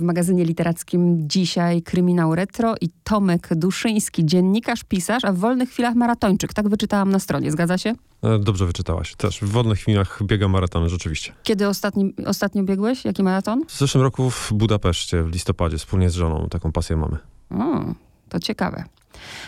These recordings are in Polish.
W magazynie literackim dzisiaj Kryminał Retro i Tomek Duszyński, dziennikarz, pisarz, a w wolnych chwilach maratończyk. Tak wyczytałam na stronie, zgadza się? E, Dobrze wyczytałaś. Też w wolnych chwilach biegam maratony, rzeczywiście. Kiedy ostatni, ostatnio biegłeś? Jaki maraton? W zeszłym roku w Budapeszcie, w listopadzie, wspólnie z żoną. Taką pasję mamy. O, to ciekawe.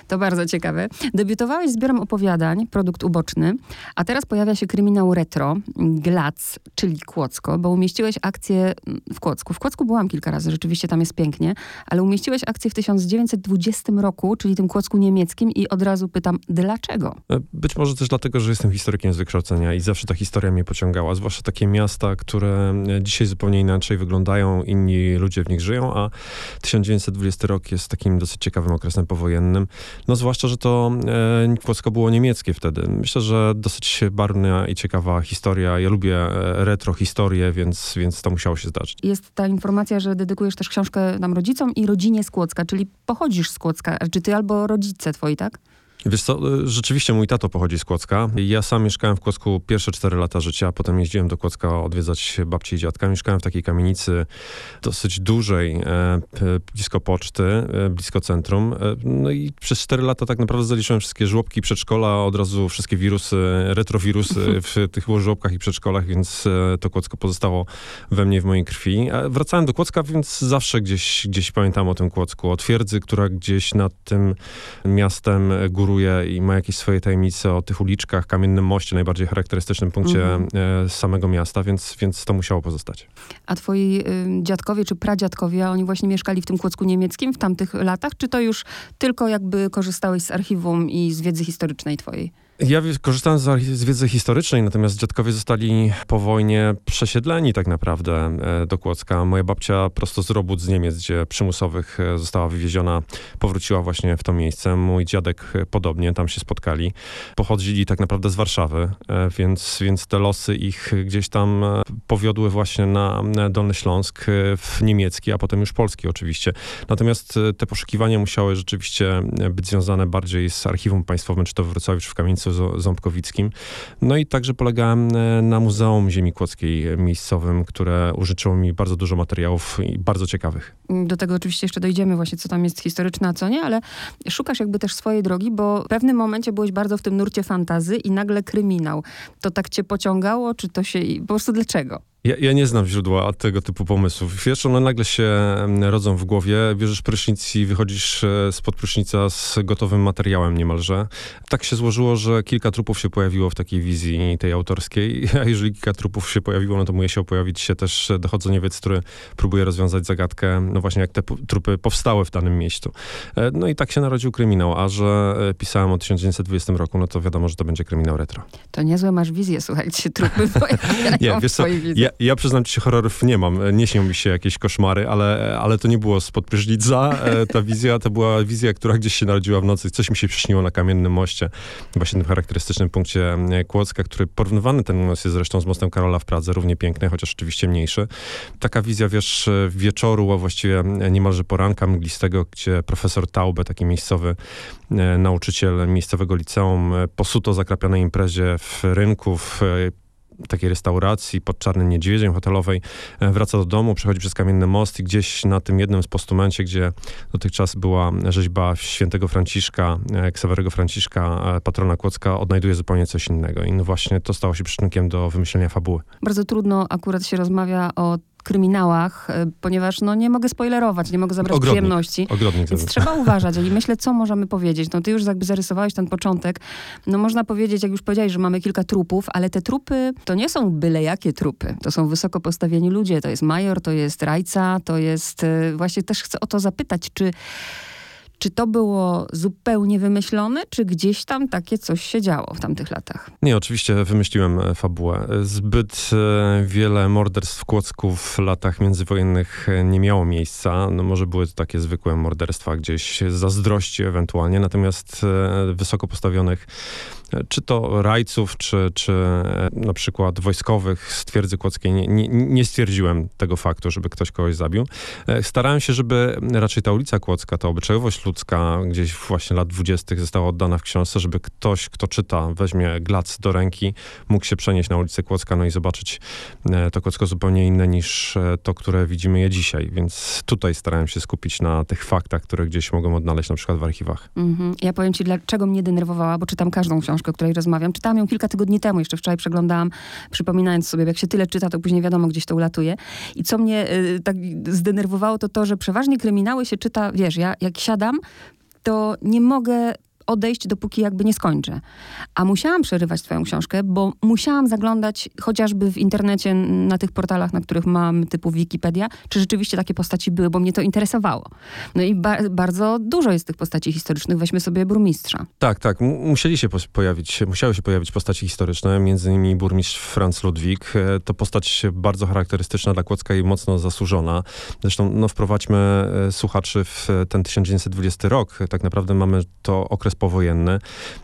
To bardzo ciekawe. Debiutowałeś zbiorem opowiadań, produkt uboczny, a teraz pojawia się kryminał retro, Glac, czyli Kłodzko, bo umieściłeś akcję w Kłodzku. W Kłodzku byłam kilka razy, rzeczywiście tam jest pięknie, ale umieściłeś akcję w 1920 roku, czyli tym Kłodzku niemieckim i od razu pytam, dlaczego? E, Być może też dlatego, że jestem historykiem z wykształcenia i zawsze ta historia mnie pociągała, zwłaszcza takie miasta, które e, dzisiaj zupełnie inaczej wyglądają, inni ludzie w nich żyją, a 1920 rok jest takim dosyć ciekawym okresem powojennym. No zwłaszcza, że to e, Kłodzko było niemieckie wtedy. Myślę, że dosyć barwna i ciekawa historia. Ja lubię e, retro historię, więc, więc to musiało się zdarzyć. Jest ta informacja, że dedykujesz też książkę nam rodzicom i rodzinie z Kłodzka, czyli pochodzisz z Kłodzka. Czy ty albo rodzice twoi, tak? Wiesz co, y, rzeczywiście mój tato pochodzi z Kłodzka. Ja sam mieszkałem w Kłodzku pierwsze cztery lata życia, a potem jeździłem do Kłodzka odwiedzać babci i dziadka. Mieszkałem w takiej kamienicy dosyć dużej, e, blisko poczty, e, blisko centrum. E, no i przez cztery lata tak naprawdę zaliczyłem wszystkie żłobki, przedszkola, od razu wszystkie wirusy, retrowirusy w tych żłobkach i przedszkolach, więc to Kłodzko pozostało we mnie, w mojej krwi. A wracałem do Kłodzka, więc zawsze gdzieś, gdzieś pamiętam o tym Kłodzku, o twierdzy, która gdzieś nad tym miastem i ma jakieś swoje tajemnice o tych uliczkach, kamiennym moście, najbardziej charakterystycznym punkcie Mhm. e, samego miasta, więc, więc to musiało pozostać. A twoi y, dziadkowie czy pradziadkowie, oni właśnie mieszkali w tym Kłodzku niemieckim w tamtych latach? Czy to już tylko jakby korzystałeś z archiwum i z wiedzy historycznej twojej? Ja korzystałem z, z wiedzy historycznej, natomiast dziadkowie zostali po wojnie przesiedleni tak naprawdę e, do Kłodzka. Moja babcia prosto z robót z Niemiec, gdzie przymusowych e, została wywieziona, powróciła właśnie w to miejsce. Mój dziadek e, podobnie, tam się spotkali. Pochodzili tak naprawdę z Warszawy, więc, więc te losy ich gdzieś tam powiodły właśnie na Dolny Śląsk, w niemiecki, a potem już polski oczywiście. Natomiast te poszukiwania musiały rzeczywiście być związane bardziej z archiwum państwowym, czy to w Wrocławiu, czy w Kamieńcu Ząbkowickim. No i także polegałem e, na Muzeum Ziemi Kłodzkiej miejscowym, które użyczyło mi bardzo dużo materiałów i bardzo ciekawych. Do tego oczywiście jeszcze dojdziemy właśnie, co tam jest historyczne, a co nie, ale szukasz jakby też swojej drogi, bo w pewnym momencie byłeś bardzo w tym nurcie fantazy i nagle kryminał. To tak cię pociągało, czy to się... Po prostu dlaczego? Ja, ja nie znam źródła tego typu pomysłów. Wiesz, one nagle się rodzą w głowie, bierzesz prysznic i wychodzisz e, spod prysznica z gotowym materiałem niemalże. Tak się złożyło, że kilka trupów się pojawiło w takiej wizji tej autorskiej, a jeżeli kilka trupów się pojawiło, no to musiał pojawić się też dochodzeniowiec, który próbuje rozwiązać zagadkę, no właśnie jak te trupy powstały w danym miejscu. E, No i tak się narodził kryminał, a że e, pisałem o 1920 roku, no to wiadomo, że to będzie kryminał retro. To niezłe masz wizję, słuchajcie, trupy pojawiają Nie, w wiesz co, wizji. Ja, przyznam ci horrorów nie mam. Nie śnią mi się jakieś koszmary, ale, ale to nie było spod prysznica. e, Ta wizja to była wizja, która gdzieś się narodziła w nocy. Coś mi się przyśniło na kamiennym moście, właśnie tym charakterystycznym punkcie e, Kłodzka, który porównywany ten most jest zresztą z mostem Karola w Pradze, równie piękny, chociaż oczywiście mniejszy. Taka wizja, wiesz, e, wieczoru, a właściwie niemalże poranka mglistego, gdzie profesor Taube, taki miejscowy nauczyciel miejscowego liceum, e, po suto zakrapianej imprezie w rynku, w takiej restauracji pod Czarnym Niedźwiedziem hotelowej, e, wraca do domu, przechodzi przez kamienny most i gdzieś na tym jednym z postumencie, gdzie dotychczas była rzeźba świętego Franciszka, e, Ksawerego Franciszka, e, patrona Kłodzka, odnajduje zupełnie coś innego. I no właśnie to stało się przyczynkiem do wymyślenia fabuły. Bardzo trudno akurat się rozmawia o kryminałach, e, ponieważ no, nie mogę spoilerować, nie mogę zabrać Ogrodnik. przyjemności. Ogrodnik Więc trzeba uważać. I myślę, co możemy powiedzieć. No ty już jakby zarysowałeś ten początek. No można powiedzieć, jak już powiedziałeś, że mamy kilka trupów, ale te trupy to nie są byle jakie trupy. To są wysoko postawieni ludzie. To jest major, to jest rajca, to jest... e, Właśnie też chcę o to zapytać, czy... Czy to było zupełnie wymyślone, czy gdzieś tam takie coś się działo w tamtych latach? Nie, oczywiście wymyśliłem e, fabułę. Zbyt e, wiele morderstw w w latach międzywojennych e, nie miało miejsca. No może były to takie zwykłe morderstwa gdzieś zazdrości ewentualnie, natomiast e, wysoko postawionych e, czy to rajców, czy, czy e, na przykład wojskowych z twierdzy kłodzkiej, nie, nie, nie stwierdziłem tego faktu, żeby ktoś kogoś zabił. E, Starałem się, żeby raczej ta ulica Kłodzka, ta obyczajowość ludzka gdzieś właśnie lat dwudziestych została oddana w książce, żeby ktoś, kto czyta, weźmie glac do ręki, mógł się przenieść na ulicę Kłodzka, no i zobaczyć e, to Kłodzko zupełnie inne niż to, które widzimy je dzisiaj. Więc tutaj starałem się skupić na tych faktach, które gdzieś mogą odnaleźć na przykład w archiwach. Mhm. Ja powiem ci, dlaczego mnie denerwowała, bo czytam każdą książkę, o której rozmawiam. Czytałam ją kilka tygodni temu, jeszcze wczoraj przeglądałam, przypominając sobie, jak się tyle czyta, to później wiadomo, gdzieś to ulatuje. I co mnie y, tak zdenerwowało, to to, że przeważnie kryminały się czyta, wiesz, ja jak siadam, to nie mogę odejść, dopóki jakby nie skończę. A musiałam przerywać twoją książkę, bo musiałam zaglądać chociażby w internecie na tych portalach, na których mam typu Wikipedia, czy rzeczywiście takie postaci były, bo mnie to interesowało. No i ba bardzo dużo jest tych postaci historycznych. Weźmy sobie burmistrza. Tak, tak. musieli się pojawić, musiały się pojawić postaci historyczne, między innymi burmistrz Franz Ludwik. E, to postać bardzo charakterystyczna dla Kłodzka i mocno zasłużona. Zresztą no, wprowadźmy e, słuchaczy w ten 1920 rok. Tak naprawdę mamy to okres powojenny.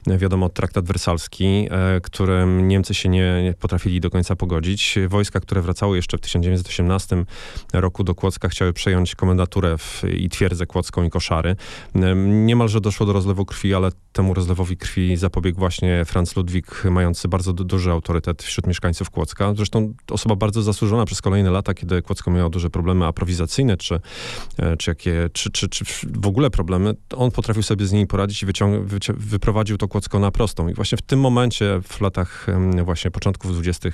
Wiadomo, traktat wersalski, e, którym Niemcy się nie, potrafili do końca pogodzić. Wojska, które wracały jeszcze w 1918 roku do Kłodzka, chciały przejąć komendaturę w, i twierdzę kłodzką i koszary. E, niemalże doszło do rozlewu krwi, ale temu rozlewowi krwi zapobiegł właśnie Franz Ludwik, mający bardzo duży autorytet wśród mieszkańców Kłodzka. Zresztą osoba bardzo zasłużona przez kolejne lata, kiedy Kłodzko miało duże problemy aprowizacyjne, czy, e, czy, jakie, czy, czy, czy w ogóle problemy, on potrafił sobie z nimi poradzić i wyciągnąć wyprowadził to Kłodzko na prostą. I właśnie w tym momencie, w latach właśnie początków 20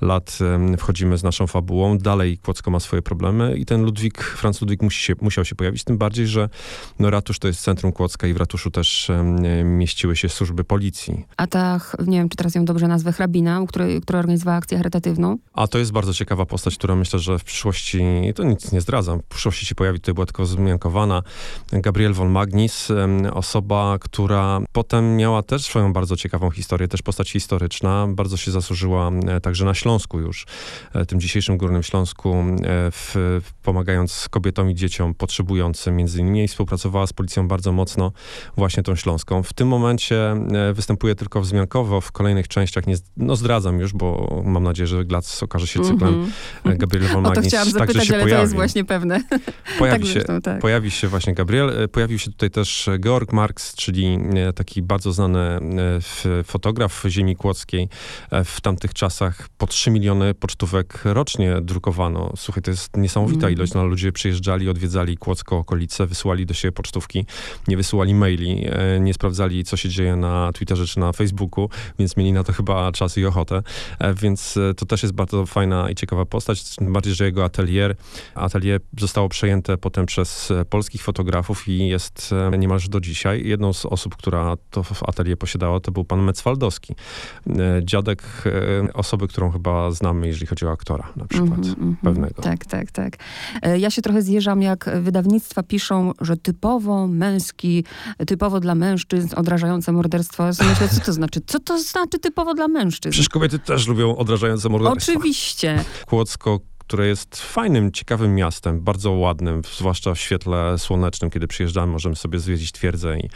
lat wchodzimy z naszą fabułą. Dalej Kłodzko ma swoje problemy i ten Ludwik, Franz Ludwik musi się, musiał się pojawić, tym bardziej, że no, ratusz to jest centrum Kłodzka i w ratuszu też mieściły się służby policji. A ta, nie wiem, czy teraz ją dobrze nazwę, hrabina, który, która organizowała akcję charytatywną? A to jest bardzo ciekawa postać, która myślę, że w przyszłości, to nic nie zdradzam, w przyszłości się pojawi, tutaj była tylko wzmiankowana, Gabriel von Magnis, osoba, która która potem miała też swoją bardzo ciekawą historię, też postać historyczna. Bardzo się zasłużyła e, także na Śląsku już, e, tym dzisiejszym Górnym Śląsku, e, w, pomagając kobietom i dzieciom potrzebującym między innymi i współpracowała z policją bardzo mocno właśnie tą Śląską. W tym momencie występuje tylko wzmiankowo, w kolejnych częściach nie, no zdradzam już, bo mam nadzieję, że Glac okaże się cyklem mm -hmm. Gabriel von Magnis. O to chciałam zapytać, ale pojawi. to jest właśnie pewne. Pojawi, tak się, zresztą, tak. pojawi się właśnie Gabriel, pojawił się tutaj też Georg Marx, czyli E, taki bardzo znany e, fotograf ziemi kłodzkiej. E, w tamtych czasach po 3 miliony pocztówek rocznie drukowano. Słuchaj, to jest niesamowita mm. ilość. No, ludzie przyjeżdżali, odwiedzali Kłodzko, okolice, wysyłali do siebie pocztówki, nie wysyłali maili, nie sprawdzali, co się dzieje na Twitterze czy na Facebooku, więc mieli na to chyba czas i ochotę. Więc to też jest bardzo fajna i ciekawa postać, tym bardziej, że jego atelier, atelier zostało przejęte potem przez polskich fotografów i jest niemalże do dzisiaj jedną z osób, która to atelier posiadała, to był pan Mecwaldowski. E, dziadek e, osoby, którą chyba znamy, jeżeli chodzi o aktora na przykład, mm -hmm, pewnego. Tak, tak, tak. E, ja się trochę zjeżdżam, jak wydawnictwa piszą, że typowo męski, typowo dla mężczyzn odrażające morderstwo. Myślę, co to znaczy? Co to znaczy typowo dla mężczyzn? Przecież kobiety też lubią odrażające morderstwo. Oczywiście. Kłodzko które jest fajnym, ciekawym miastem, bardzo ładnym, zwłaszcza w świetle słonecznym, kiedy przyjeżdżamy, możemy sobie zwiedzić twierdzę i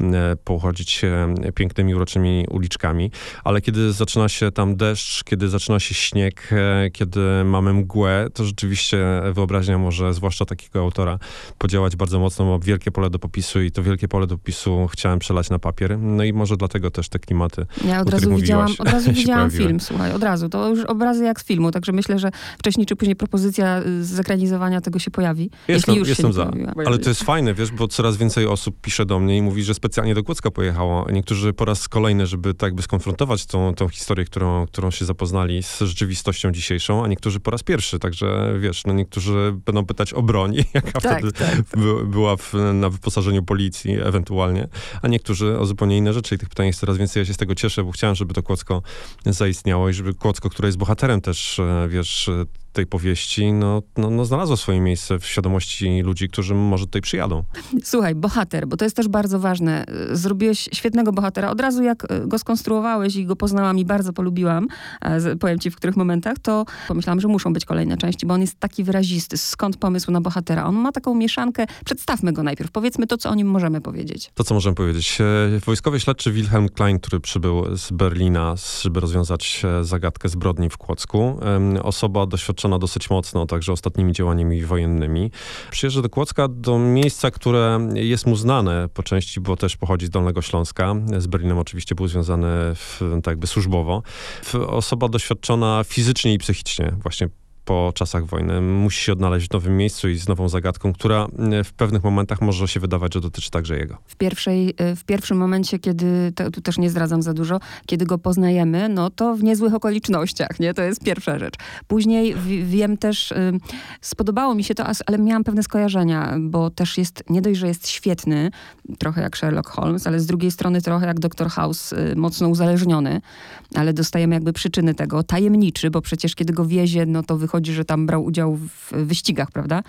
e, pochodzić się pięknymi, uroczymi uliczkami, ale kiedy zaczyna się tam deszcz, kiedy zaczyna się śnieg, e, kiedy mamy mgłę, to rzeczywiście wyobraźnia może, zwłaszcza takiego autora, podziałać bardzo mocno, ma wielkie pole do popisu i to wielkie pole do popisu chciałem przelać na papier, no i może dlatego też te klimaty, Ja od razu widziałam, od razu widziałam film, słuchaj, od razu, to już obrazy jak z filmu, także myślę, że wcześniej czy później propozycja y, zekranizowania tego się pojawi. Jestem, już jestem za. Ale to jest fajne, wiesz, bo coraz więcej osób pisze do mnie i mówi, że specjalnie do Kłodzka pojechało. Niektórzy po raz kolejny, żeby tak by skonfrontować tą, tą historię, którą, którą się zapoznali z rzeczywistością dzisiejszą, a niektórzy po raz pierwszy. Także wiesz, no niektórzy będą pytać o broń, jaka tak, wtedy tak. By, była w, na wyposażeniu policji ewentualnie, a niektórzy o zupełnie inne rzeczy i tych pytań jest coraz więcej. Ja się z tego cieszę, bo chciałem, żeby to Kłodzko zaistniało i żeby Kłodzko, które jest bohaterem też, e, wiesz, tej powieści, no, no, no znalazło swoje miejsce w świadomości ludzi, którzy może tutaj przyjadą. Słuchaj, bohater, bo to jest też bardzo ważne. Zrobiłeś świetnego bohatera. Od razu jak e, go skonstruowałeś i go poznałam i bardzo polubiłam, e, powiem ci w których momentach, to pomyślałam, że muszą być kolejne części, bo on jest taki wyrazisty. Skąd pomysł na bohatera? On ma taką mieszankę. Przedstawmy go najpierw. Powiedzmy to, co o nim możemy powiedzieć. To, co możemy powiedzieć. E, wojskowy śledczy Wilhelm Klein, który przybył z Berlina, żeby rozwiązać zagadkę zbrodni w Kłodzku. Osoba doświadczona doświadczona dosyć mocno, także ostatnimi działaniami wojennymi. Przyjeżdża do Kłodzka, do miejsca, które jest mu znane po części, bo też pochodzi z Dolnego Śląska. Z Berlinem oczywiście był związany w, tak jakby służbowo. Osoba doświadczona fizycznie i psychicznie, właśnie po czasach wojny. Musi się odnaleźć w nowym miejscu i z nową zagadką, która e, w pewnych momentach może się wydawać, że dotyczy także jego. W, pierwszej, e, w pierwszym momencie, kiedy, tu też nie zdradzam za dużo, kiedy go poznajemy, no to w niezłych okolicznościach, nie? To jest pierwsza rzecz. Później wiem też, y, spodobało mi się to, ale miałam pewne skojarzenia, bo też jest, nie dość, że jest świetny, trochę jak Sherlock Holmes, ale z drugiej strony trochę jak Dr. House, mocno uzależniony, ale dostajemy jakby przyczyny tego. Tajemniczy, bo przecież kiedy go wiezie, no to wychodzi wychodzi, że tam brał udział w wyścigach, prawda?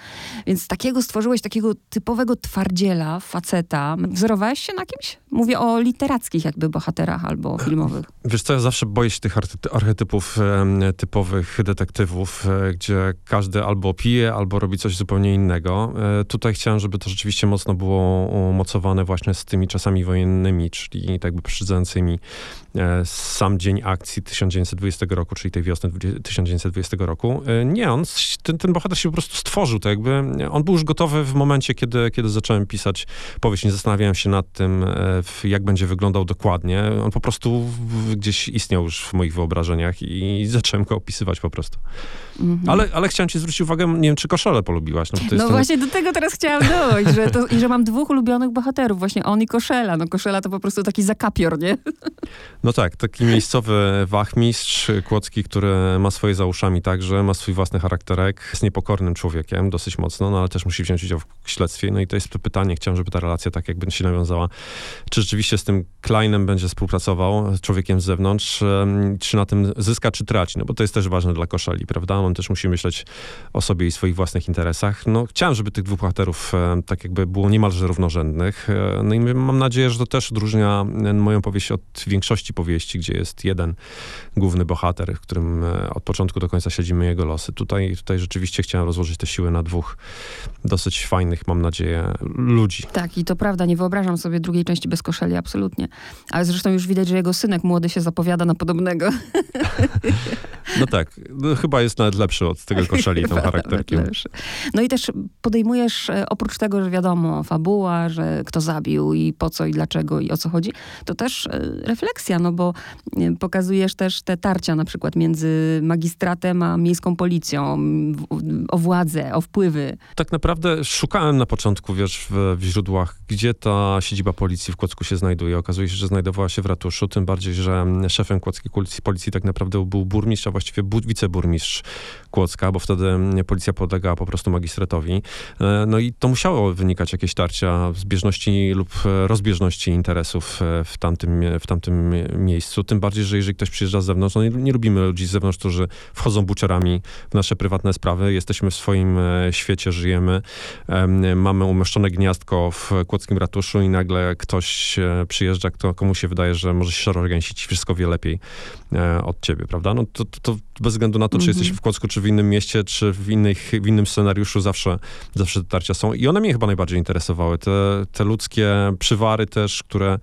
Więc takiego stworzyłeś, takiego typowego twardziela, faceta. Wzorowałeś się na kimś? Mówię o literackich jakby bohaterach albo filmowych. Wiesz co, ja zawsze boję się tych archetypów typowych detektywów, e, gdzie każdy albo pije, albo robi coś zupełnie innego. E, tutaj chciałem, żeby to rzeczywiście mocno było umocowane właśnie z tymi czasami wojennymi, czyli tak jakby przydzącymi e, sam dzień akcji 1920 roku, czyli tej wiosny 1920 roku. E, nie, on, ten, ten bohater się po prostu stworzył, to jakby, on był już gotowy w momencie, kiedy, kiedy zacząłem pisać powieść, nie zastanawiałem się nad tym, e, jak będzie wyglądał dokładnie. On po prostu gdzieś istniał już w moich wyobrażeniach i zacząłem go opisywać po prostu. Mhm. Ale, ale chciałem ci zwrócić uwagę, nie wiem, czy koszele polubiłaś. No, no właśnie ten... do tego teraz chciałam dojść, że to, i że mam dwóch ulubionych bohaterów, właśnie on i Koszela. No Koszela to po prostu taki zakapior, nie? No tak, taki miejscowy wachmistrz kłodzki, który ma swoje za uszami także, ma swój własny charakterek, jest niepokornym człowiekiem dosyć mocno, no ale też musi wziąć udział w śledztwie. No i to jest to pytanie, chciałem, żeby ta relacja tak jakby się nawiązała. Czy rzeczywiście z tym Kleinem będzie współpracował, człowiekiem z zewnątrz, czy na tym zyska, czy traci? No bo to jest też ważne dla Koszeli, prawda? On też musi myśleć o sobie i swoich własnych interesach. No chciałem, żeby tych dwóch bohaterów tak jakby było niemalże równorzędnych. E, no i mam nadzieję, że to też odróżnia moją powieść od większości powieści, gdzie jest jeden główny bohater, w którym e, od początku do końca śledzimy jego losy. Tutaj, tutaj rzeczywiście chciałem rozłożyć te siły na dwóch dosyć fajnych, mam nadzieję, ludzi. Tak, i to prawda, nie wyobrażam sobie drugiej części bez koszeli, absolutnie. Ale zresztą już widać, że jego synek młody się zapowiada na podobnego. No tak, no, chyba jest nawet lepszy od tego koszeli tą charakterkiem. No i też podejmujesz, e, oprócz tego, że wiadomo, fabuła, że kto zabił i po co i dlaczego i o co chodzi, to też e, refleksja, no bo e, pokazujesz też te tarcia na przykład między magistratem a miejską policją, o władzę, o wpływy. Tak naprawdę szukałem na początku, wiesz, w, w źródłach, gdzie ta siedziba policji w Kłodzku się znajduje. Okazuje się, że znajdowała się w ratuszu, tym bardziej, że szefem kłodzkiej policji, tak naprawdę był burmistrz, a właściwie wiceburmistrz Kłodzka, bo wtedy policja podlegała po prostu magistratowi. E, no i to musiało wynikać jakieś tarcia zbieżności lub rozbieżności interesów e, w tamtym, w tamtym miejscu. Tym bardziej, że jeżeli ktoś przyjeżdża z zewnątrz, no nie, nie lubimy ludzi z zewnątrz, którzy wchodzą buciorami w nasze prywatne sprawy. Jesteśmy w swoim e, świecie, żyjemy. Mamy umieszczone gniazdko w Kłodzkim ratuszu i nagle ktoś przyjeżdża, kto, komu się wydaje, że może się i wszystko wie lepiej od ciebie, prawda? No to, to, to bez względu na to, czy mm -hmm. jesteś w Kłodzku, czy w innym mieście, czy w, innych, w innym scenariuszu, zawsze, zawsze te tarcia są. I one mnie chyba najbardziej interesowały. Te, te ludzkie przywary też, które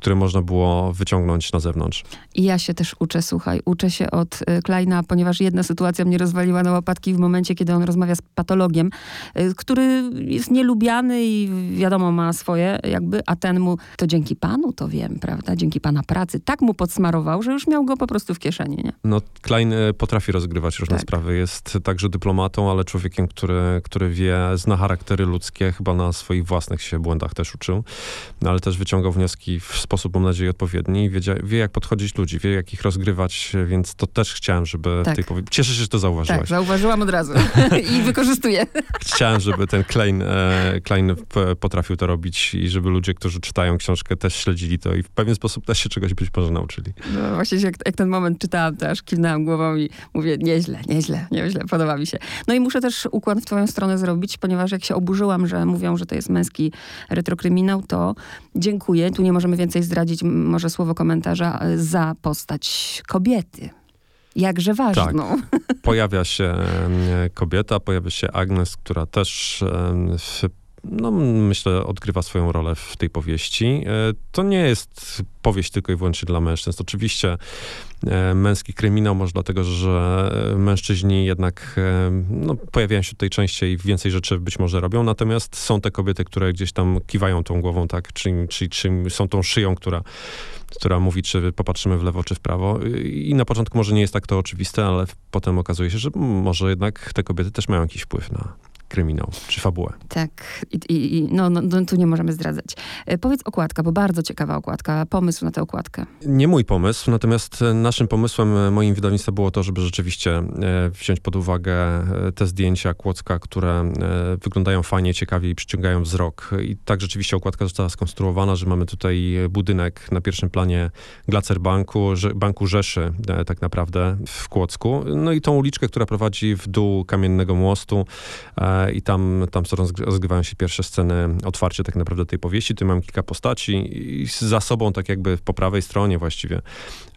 które można było wyciągnąć na zewnątrz. I ja się też uczę, słuchaj, uczę się od y, Kleina, ponieważ jedna sytuacja mnie rozwaliła na łopatki w momencie, kiedy on rozmawia z patologiem, y, który jest nielubiany i wiadomo ma swoje jakby, a ten mu, to dzięki panu to wiem, prawda, dzięki pana pracy, tak mu podsmarował, że już miał go po prostu w kieszeni, nie? No, Klein y, potrafi rozgrywać różne tak. sprawy. Jest także dyplomatą, ale człowiekiem, który, który wie, zna charaktery ludzkie, chyba na swoich własnych się błędach też uczył, no, ale też wyciągał wnioski w sposób, mam nadzieję, odpowiedni wie, wie, jak podchodzić ludzi, wie, jak ich rozgrywać, więc to też chciałem, żeby tak. tej powie... Cieszę się, że to zauważyłaś. Tak, zauważyłam od razu i wykorzystuję. Chciałem, żeby ten Klein, e, Klein potrafił to robić i żeby ludzie, którzy czytają książkę, też śledzili to i w pewien sposób też się czegoś być może nauczyli. No właśnie, jak, jak ten moment czytałam, to aż kiwnęłam głową i mówię, nieźle, nieźle, nieźle, podoba mi się. No i muszę też układ w twoją stronę zrobić, ponieważ jak się oburzyłam, że mówią, że to jest męski retrokryminał, to dziękuję. Tu nie możemy więcej więcej zdradzić, może słowo komentarza, e, za postać kobiety. Jakże ważną. Tak. Pojawia się kobieta, pojawia się Agnes, która też w no myślę, odgrywa swoją rolę w tej powieści. E, to nie jest powieść tylko i wyłącznie dla mężczyzn. Oczywiście e, męski kryminał może dlatego, że mężczyźni jednak no, pojawiają się tutaj częściej, więcej rzeczy być może robią, natomiast są te kobiety, które gdzieś tam kiwają tą głową, tak, czy, czy, czy są tą szyją, która która mówi, czy popatrzymy w lewo, czy w prawo. I na początku może nie jest tak to oczywiste, ale potem okazuje się, że może jednak te kobiety też mają jakiś wpływ na, kryminał czy fabułę. Tak, i, i no, no, no, tu nie możemy zdradzać. E, powiedz okładka, bo bardzo ciekawa okładka, pomysł na tę okładkę. Nie mój pomysł, natomiast naszym pomysłem, e, moim wydawnictwa było to, żeby rzeczywiście e, wziąć pod uwagę te zdjęcia Kłodzka, które wyglądają fajnie, ciekawie i przyciągają wzrok. I tak rzeczywiście okładka została skonstruowana, że mamy tutaj budynek na pierwszym planie Glacer Banku, Banku Rzeszy tak naprawdę w Kłodzku. No i tą uliczkę, która prowadzi w dół Kamiennego Mostu i tam, tam rozgrywają się pierwsze sceny otwarcie tak naprawdę tej powieści. Tu mam kilka postaci i za sobą tak jakby po prawej stronie właściwie,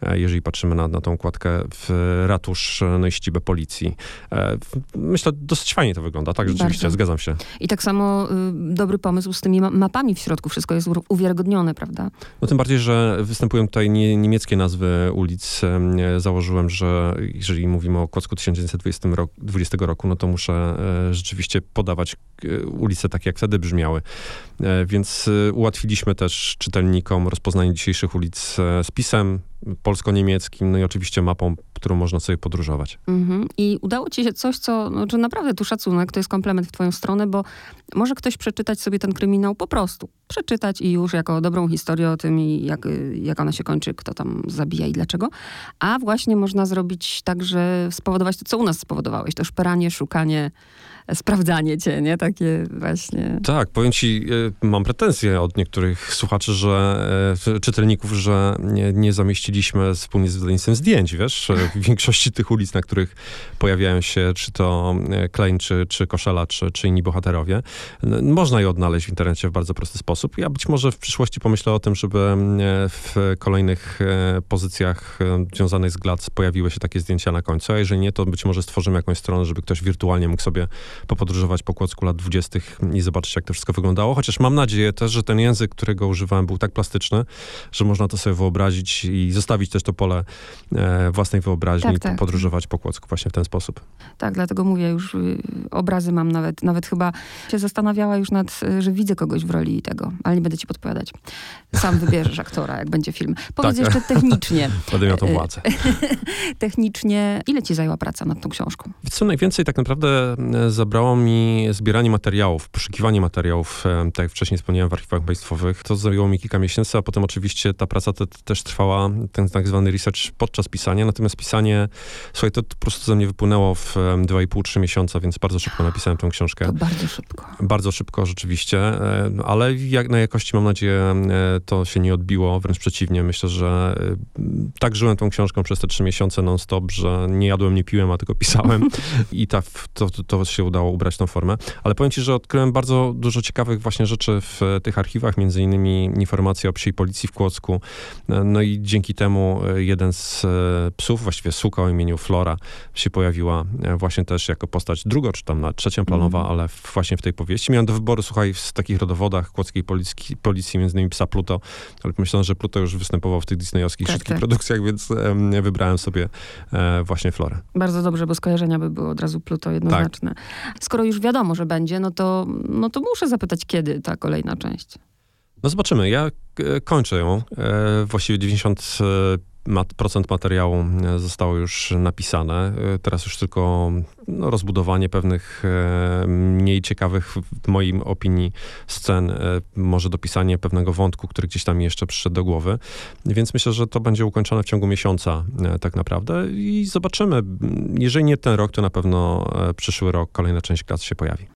e, jeżeli patrzymy na, na tą kładkę w ratusz, no i ścibę policji. E, myślę, dosyć fajnie to wygląda, tak rzeczywiście, Bardzo. zgadzam się. I tak samo y, dobry pomysł z tymi mapami w środku, wszystko jest uwiarygodnione, prawda? No tym bardziej, że występują tutaj nie, niemieckie nazwy ulic. Założyłem, że jeżeli mówimy o Kłodzku 1920 roku, roku, no to muszę e, rzeczywiście rzeczywiście podawać e, ulice takie, jak wtedy brzmiały. E, więc e, ułatwiliśmy też czytelnikom rozpoznanie dzisiejszych ulic z pisem polsko-niemieckim, no i oczywiście mapą, którą można sobie podróżować. Mhm. I udało ci się coś, co, no, czy naprawdę tu szacunek, to jest komplement w twoją stronę, bo może ktoś przeczytać sobie ten kryminał po prostu. Przeczytać i już jako dobrą historię o tym, jak, jak ona się kończy, kto tam zabija i dlaczego. A właśnie można zrobić tak, że spowodować to, co u nas spowodowałeś, to szperanie, szukanie, sprawdzanie cię, nie? Takie właśnie. Tak, powiem ci, e, mam pretensje od niektórych słuchaczy, że e, czytelników, że nie, nie zamieściliśmy wspólnie z wydawnictwem zdjęć, wiesz? W większości tych ulic, na których pojawiają się czy to e, Klein, czy, czy Koszela, czy, czy inni bohaterowie. Można je odnaleźć w internecie w bardzo prosty sposób. Ja być może w przyszłości pomyślę o tym, żeby w kolejnych pozycjach związanych z GLAC pojawiły się takie zdjęcia na końcu, a jeżeli nie, to być może stworzymy jakąś stronę, żeby ktoś wirtualnie mógł sobie popodróżować po Kłodzku lat 20. i zobaczyć, jak to wszystko wyglądało. Chociaż mam nadzieję też, że ten język, którego używałem, był tak plastyczny, że można to sobie wyobrazić i zostawić też to pole e, własnej wyobraźni tak, tak. podróżować po Kłodzku właśnie w ten sposób. Tak, dlatego mówię, już y, obrazy mam nawet, nawet chyba się zastanawiała już nad, y, że widzę kogoś w roli tego, ale nie będę ci podpowiadać. Sam wybierzesz aktora, jak będzie film. Powiedz tak. jeszcze technicznie. Będę miał tą władzę. technicznie, ile ci zajęła praca nad tą książką? Co najwięcej tak naprawdę e, zabrało mi zbieranie materiałów, poszukiwanie materiałów, tak jak wcześniej wspomniałem, w archiwach państwowych. To zajęło mi kilka miesięcy, a potem oczywiście ta praca te, też trwała, ten tak zwany research podczas pisania, natomiast pisanie, słuchaj, to, po prostu ze mnie wypłynęło w 2,5-3 miesiące, więc bardzo szybko napisałem tę książkę. To bardzo szybko. Bardzo szybko, rzeczywiście, e, ale jak na jakości, mam nadzieję, to się nie odbiło, wręcz przeciwnie. Myślę, że tak żyłem tą książką przez te trzy miesiące non-stop, że nie jadłem, nie piłem, a tylko pisałem i to, to się udało ubrać tą formę. Ale powiem ci, że odkryłem bardzo dużo ciekawych właśnie rzeczy w tych archiwach, między innymi informacje o psiej policji w Kłodzku. No i dzięki temu jeden z psów, właściwie suka o imieniu Flora się pojawiła właśnie też jako postać drugo, czy tam na trzecioplanowa, mm. ale właśnie w tej powieści. Miałem do wyboru, słuchaj, w takich rodowodach kłodzkiej policji, policji między innymi psa Pluto, ale myślałem, że Pluto już występował w tych disneyowskich tak, wszystkich tak. produkcjach, więc wybrałem sobie e, właśnie Florę. Bardzo dobrze, bo skojarzenia by były od razu Pluto jednoznaczne. Tak skoro już wiadomo, że będzie, no to, no to muszę zapytać, kiedy ta kolejna część. No zobaczymy. Ja e, kończę ją. E, właściwie 90 procent materiału e, zostało już napisane. E, teraz już tylko no, rozbudowanie pewnych e, mniej ciekawych, w moim opinii, scen, może dopisanie pewnego wątku, który gdzieś tam jeszcze przyszedł do głowy. Więc myślę, że to będzie ukończone w ciągu miesiąca tak naprawdę i zobaczymy. Jeżeli nie ten rok, to na pewno przyszły rok kolejna część klas się pojawi.